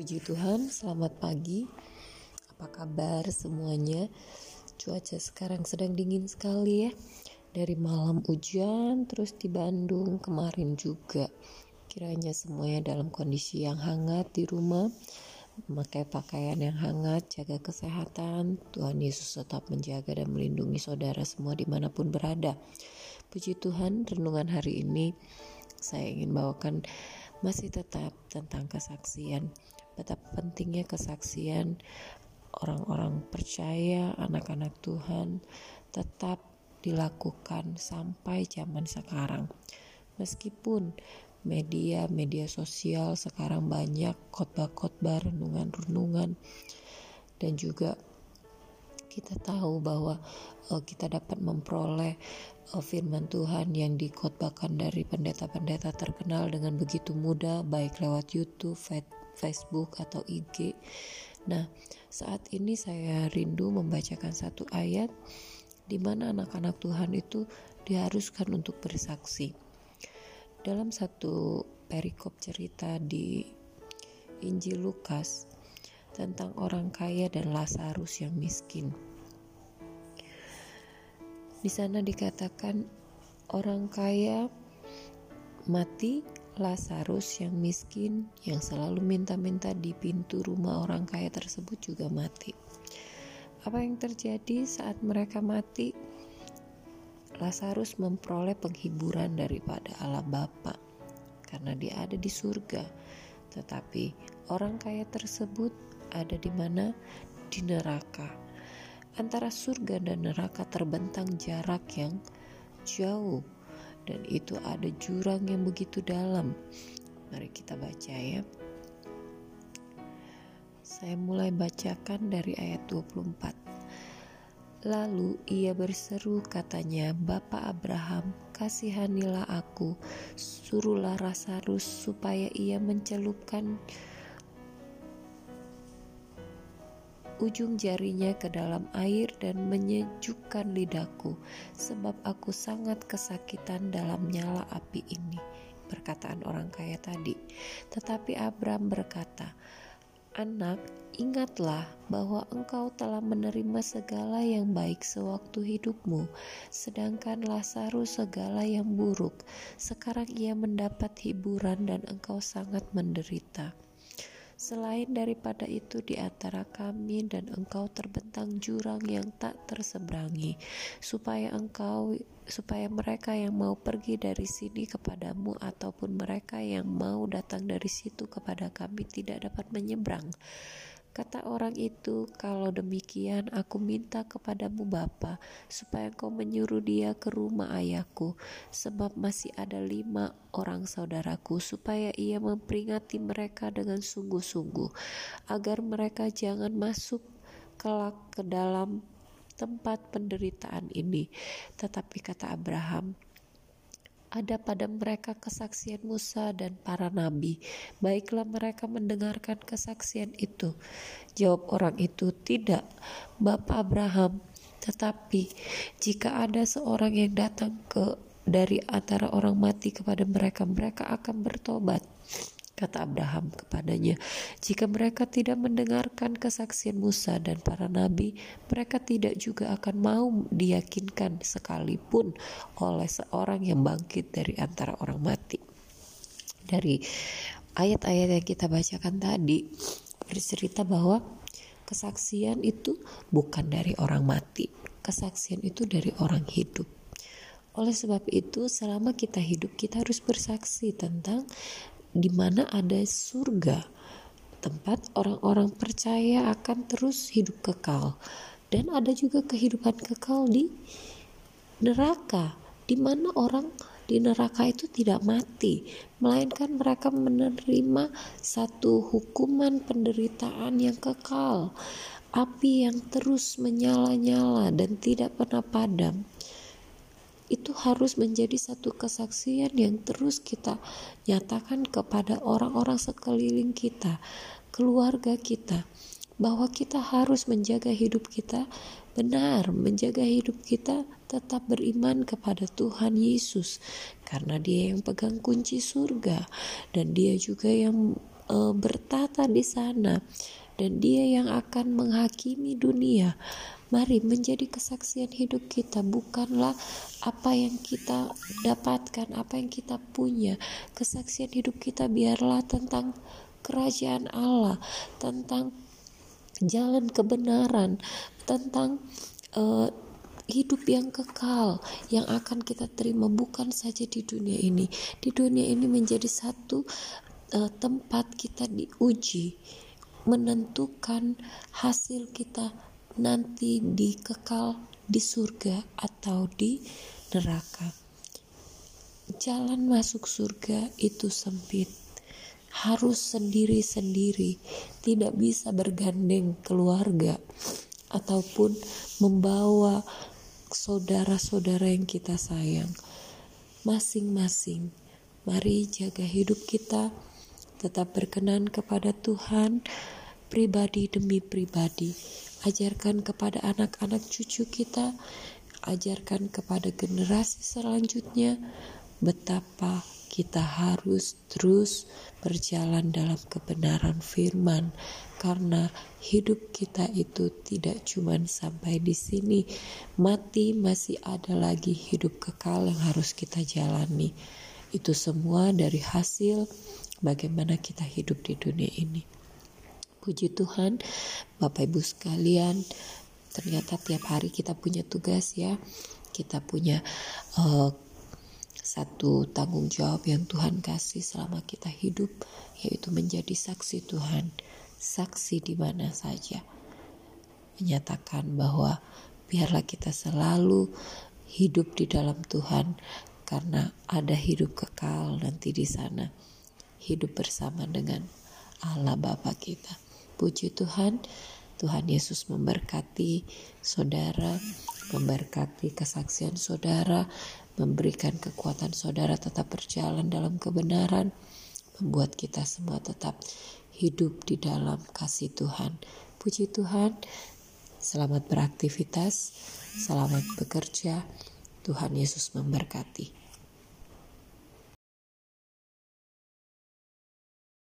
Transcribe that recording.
Puji Tuhan, selamat pagi. Apa kabar semuanya? Cuaca sekarang sedang dingin sekali ya. Dari malam hujan, terus di Bandung kemarin juga. Kiranya semuanya dalam kondisi yang hangat di rumah, memakai pakaian yang hangat, jaga kesehatan. Tuhan Yesus tetap menjaga dan melindungi saudara semua di mana pun berada. Puji Tuhan, renungan hari ini saya ingin bawakan masih tetap tentang kesaksian. Betapa pentingnya kesaksian orang-orang percaya, anak-anak Tuhan tetap dilakukan sampai zaman sekarang. Meskipun media-media sosial sekarang banyak khotbah-khotbah, renungan-renungan dan juga kita tahu bahwa uh, kita dapat memperoleh uh, firman Tuhan yang dikhotbahkan dari pendeta-pendeta terkenal dengan begitu mudah baik lewat YouTube, Facebook atau IG. Nah, saat ini saya rindu membacakan satu ayat di mana anak-anak Tuhan itu diharuskan untuk bersaksi. Dalam satu perikop cerita di Injil Lukas, tentang orang kaya dan Lazarus yang miskin. Di sana dikatakan orang kaya mati, Lazarus yang miskin yang selalu minta-minta di pintu rumah orang kaya tersebut juga mati. Apa yang terjadi saat mereka mati? Lazarus memperoleh penghiburan daripada Allah Bapa karena dia ada di surga. Tetapi orang kaya tersebut ada di mana? Di neraka. Antara surga dan neraka terbentang jarak yang jauh dan itu ada jurang yang begitu dalam. Mari kita baca ya. Saya mulai bacakan dari ayat 24. Lalu ia berseru katanya, Bapak Abraham, kasihanilah aku, suruhlah Rasarus supaya ia mencelupkan ujung jarinya ke dalam air dan menyejukkan lidahku, sebab aku sangat kesakitan dalam nyala api ini. Perkataan orang kaya tadi, tetapi Abram berkata, "Anak, ingatlah bahwa engkau telah menerima segala yang baik sewaktu hidupmu, sedangkan Lazarus segala yang buruk. Sekarang ia mendapat hiburan, dan engkau sangat menderita." Selain daripada itu di antara kami dan engkau terbentang jurang yang tak terseberangi supaya engkau supaya mereka yang mau pergi dari sini kepadamu ataupun mereka yang mau datang dari situ kepada kami tidak dapat menyeberang Kata orang itu, "Kalau demikian, aku minta kepadamu, Bapa, supaya kau menyuruh dia ke rumah ayahku, sebab masih ada lima orang saudaraku, supaya ia memperingati mereka dengan sungguh-sungguh, agar mereka jangan masuk kelak ke dalam tempat penderitaan ini." Tetapi kata Abraham, ada pada mereka kesaksian Musa dan para nabi. Baiklah mereka mendengarkan kesaksian itu. Jawab orang itu, "Tidak, Bapak Abraham, tetapi jika ada seorang yang datang ke dari antara orang mati kepada mereka, mereka akan bertobat." Kata Abraham kepadanya, "Jika mereka tidak mendengarkan kesaksian Musa dan para nabi, mereka tidak juga akan mau diyakinkan sekalipun oleh seorang yang bangkit dari antara orang mati." Dari ayat-ayat yang kita bacakan tadi, bercerita bahwa kesaksian itu bukan dari orang mati, kesaksian itu dari orang hidup. Oleh sebab itu, selama kita hidup, kita harus bersaksi tentang di mana ada surga, tempat orang-orang percaya akan terus hidup kekal, dan ada juga kehidupan kekal di neraka, di mana orang di neraka itu tidak mati, melainkan mereka menerima satu hukuman penderitaan yang kekal, api yang terus menyala-nyala dan tidak pernah padam itu harus menjadi satu kesaksian yang terus kita nyatakan kepada orang-orang sekeliling kita, keluarga kita, bahwa kita harus menjaga hidup kita benar, menjaga hidup kita tetap beriman kepada Tuhan Yesus, karena Dia yang pegang kunci surga, dan Dia juga yang uh, bertata di sana dan dia yang akan menghakimi dunia. Mari menjadi kesaksian hidup kita bukanlah apa yang kita dapatkan, apa yang kita punya. Kesaksian hidup kita biarlah tentang kerajaan Allah, tentang jalan kebenaran, tentang uh, hidup yang kekal yang akan kita terima bukan saja di dunia ini. Di dunia ini menjadi satu uh, tempat kita diuji, menentukan hasil kita nanti di kekal di surga atau di neraka. Jalan masuk surga itu sempit, harus sendiri-sendiri, tidak bisa bergandeng keluarga ataupun membawa saudara-saudara yang kita sayang. Masing-masing, mari jaga hidup kita, tetap berkenan kepada Tuhan, pribadi demi pribadi. Ajarkan kepada anak-anak cucu kita, ajarkan kepada generasi selanjutnya betapa kita harus terus berjalan dalam kebenaran firman. Karena hidup kita itu tidak cuma sampai di sini mati masih ada lagi hidup kekal yang harus kita jalani. Itu semua dari hasil bagaimana kita hidup di dunia ini Puji Tuhan, Bapak Ibu sekalian, ternyata tiap hari kita punya tugas ya. Kita punya uh, satu tanggung jawab yang Tuhan kasih selama kita hidup, yaitu menjadi saksi Tuhan, saksi di mana saja. Menyatakan bahwa biarlah kita selalu hidup di dalam Tuhan karena ada hidup kekal nanti di sana. Hidup bersama dengan Allah Bapa kita. Puji Tuhan, Tuhan Yesus memberkati saudara, memberkati kesaksian saudara, memberikan kekuatan saudara tetap berjalan dalam kebenaran, membuat kita semua tetap hidup di dalam kasih Tuhan. Puji Tuhan, selamat beraktivitas, selamat bekerja. Tuhan Yesus memberkati.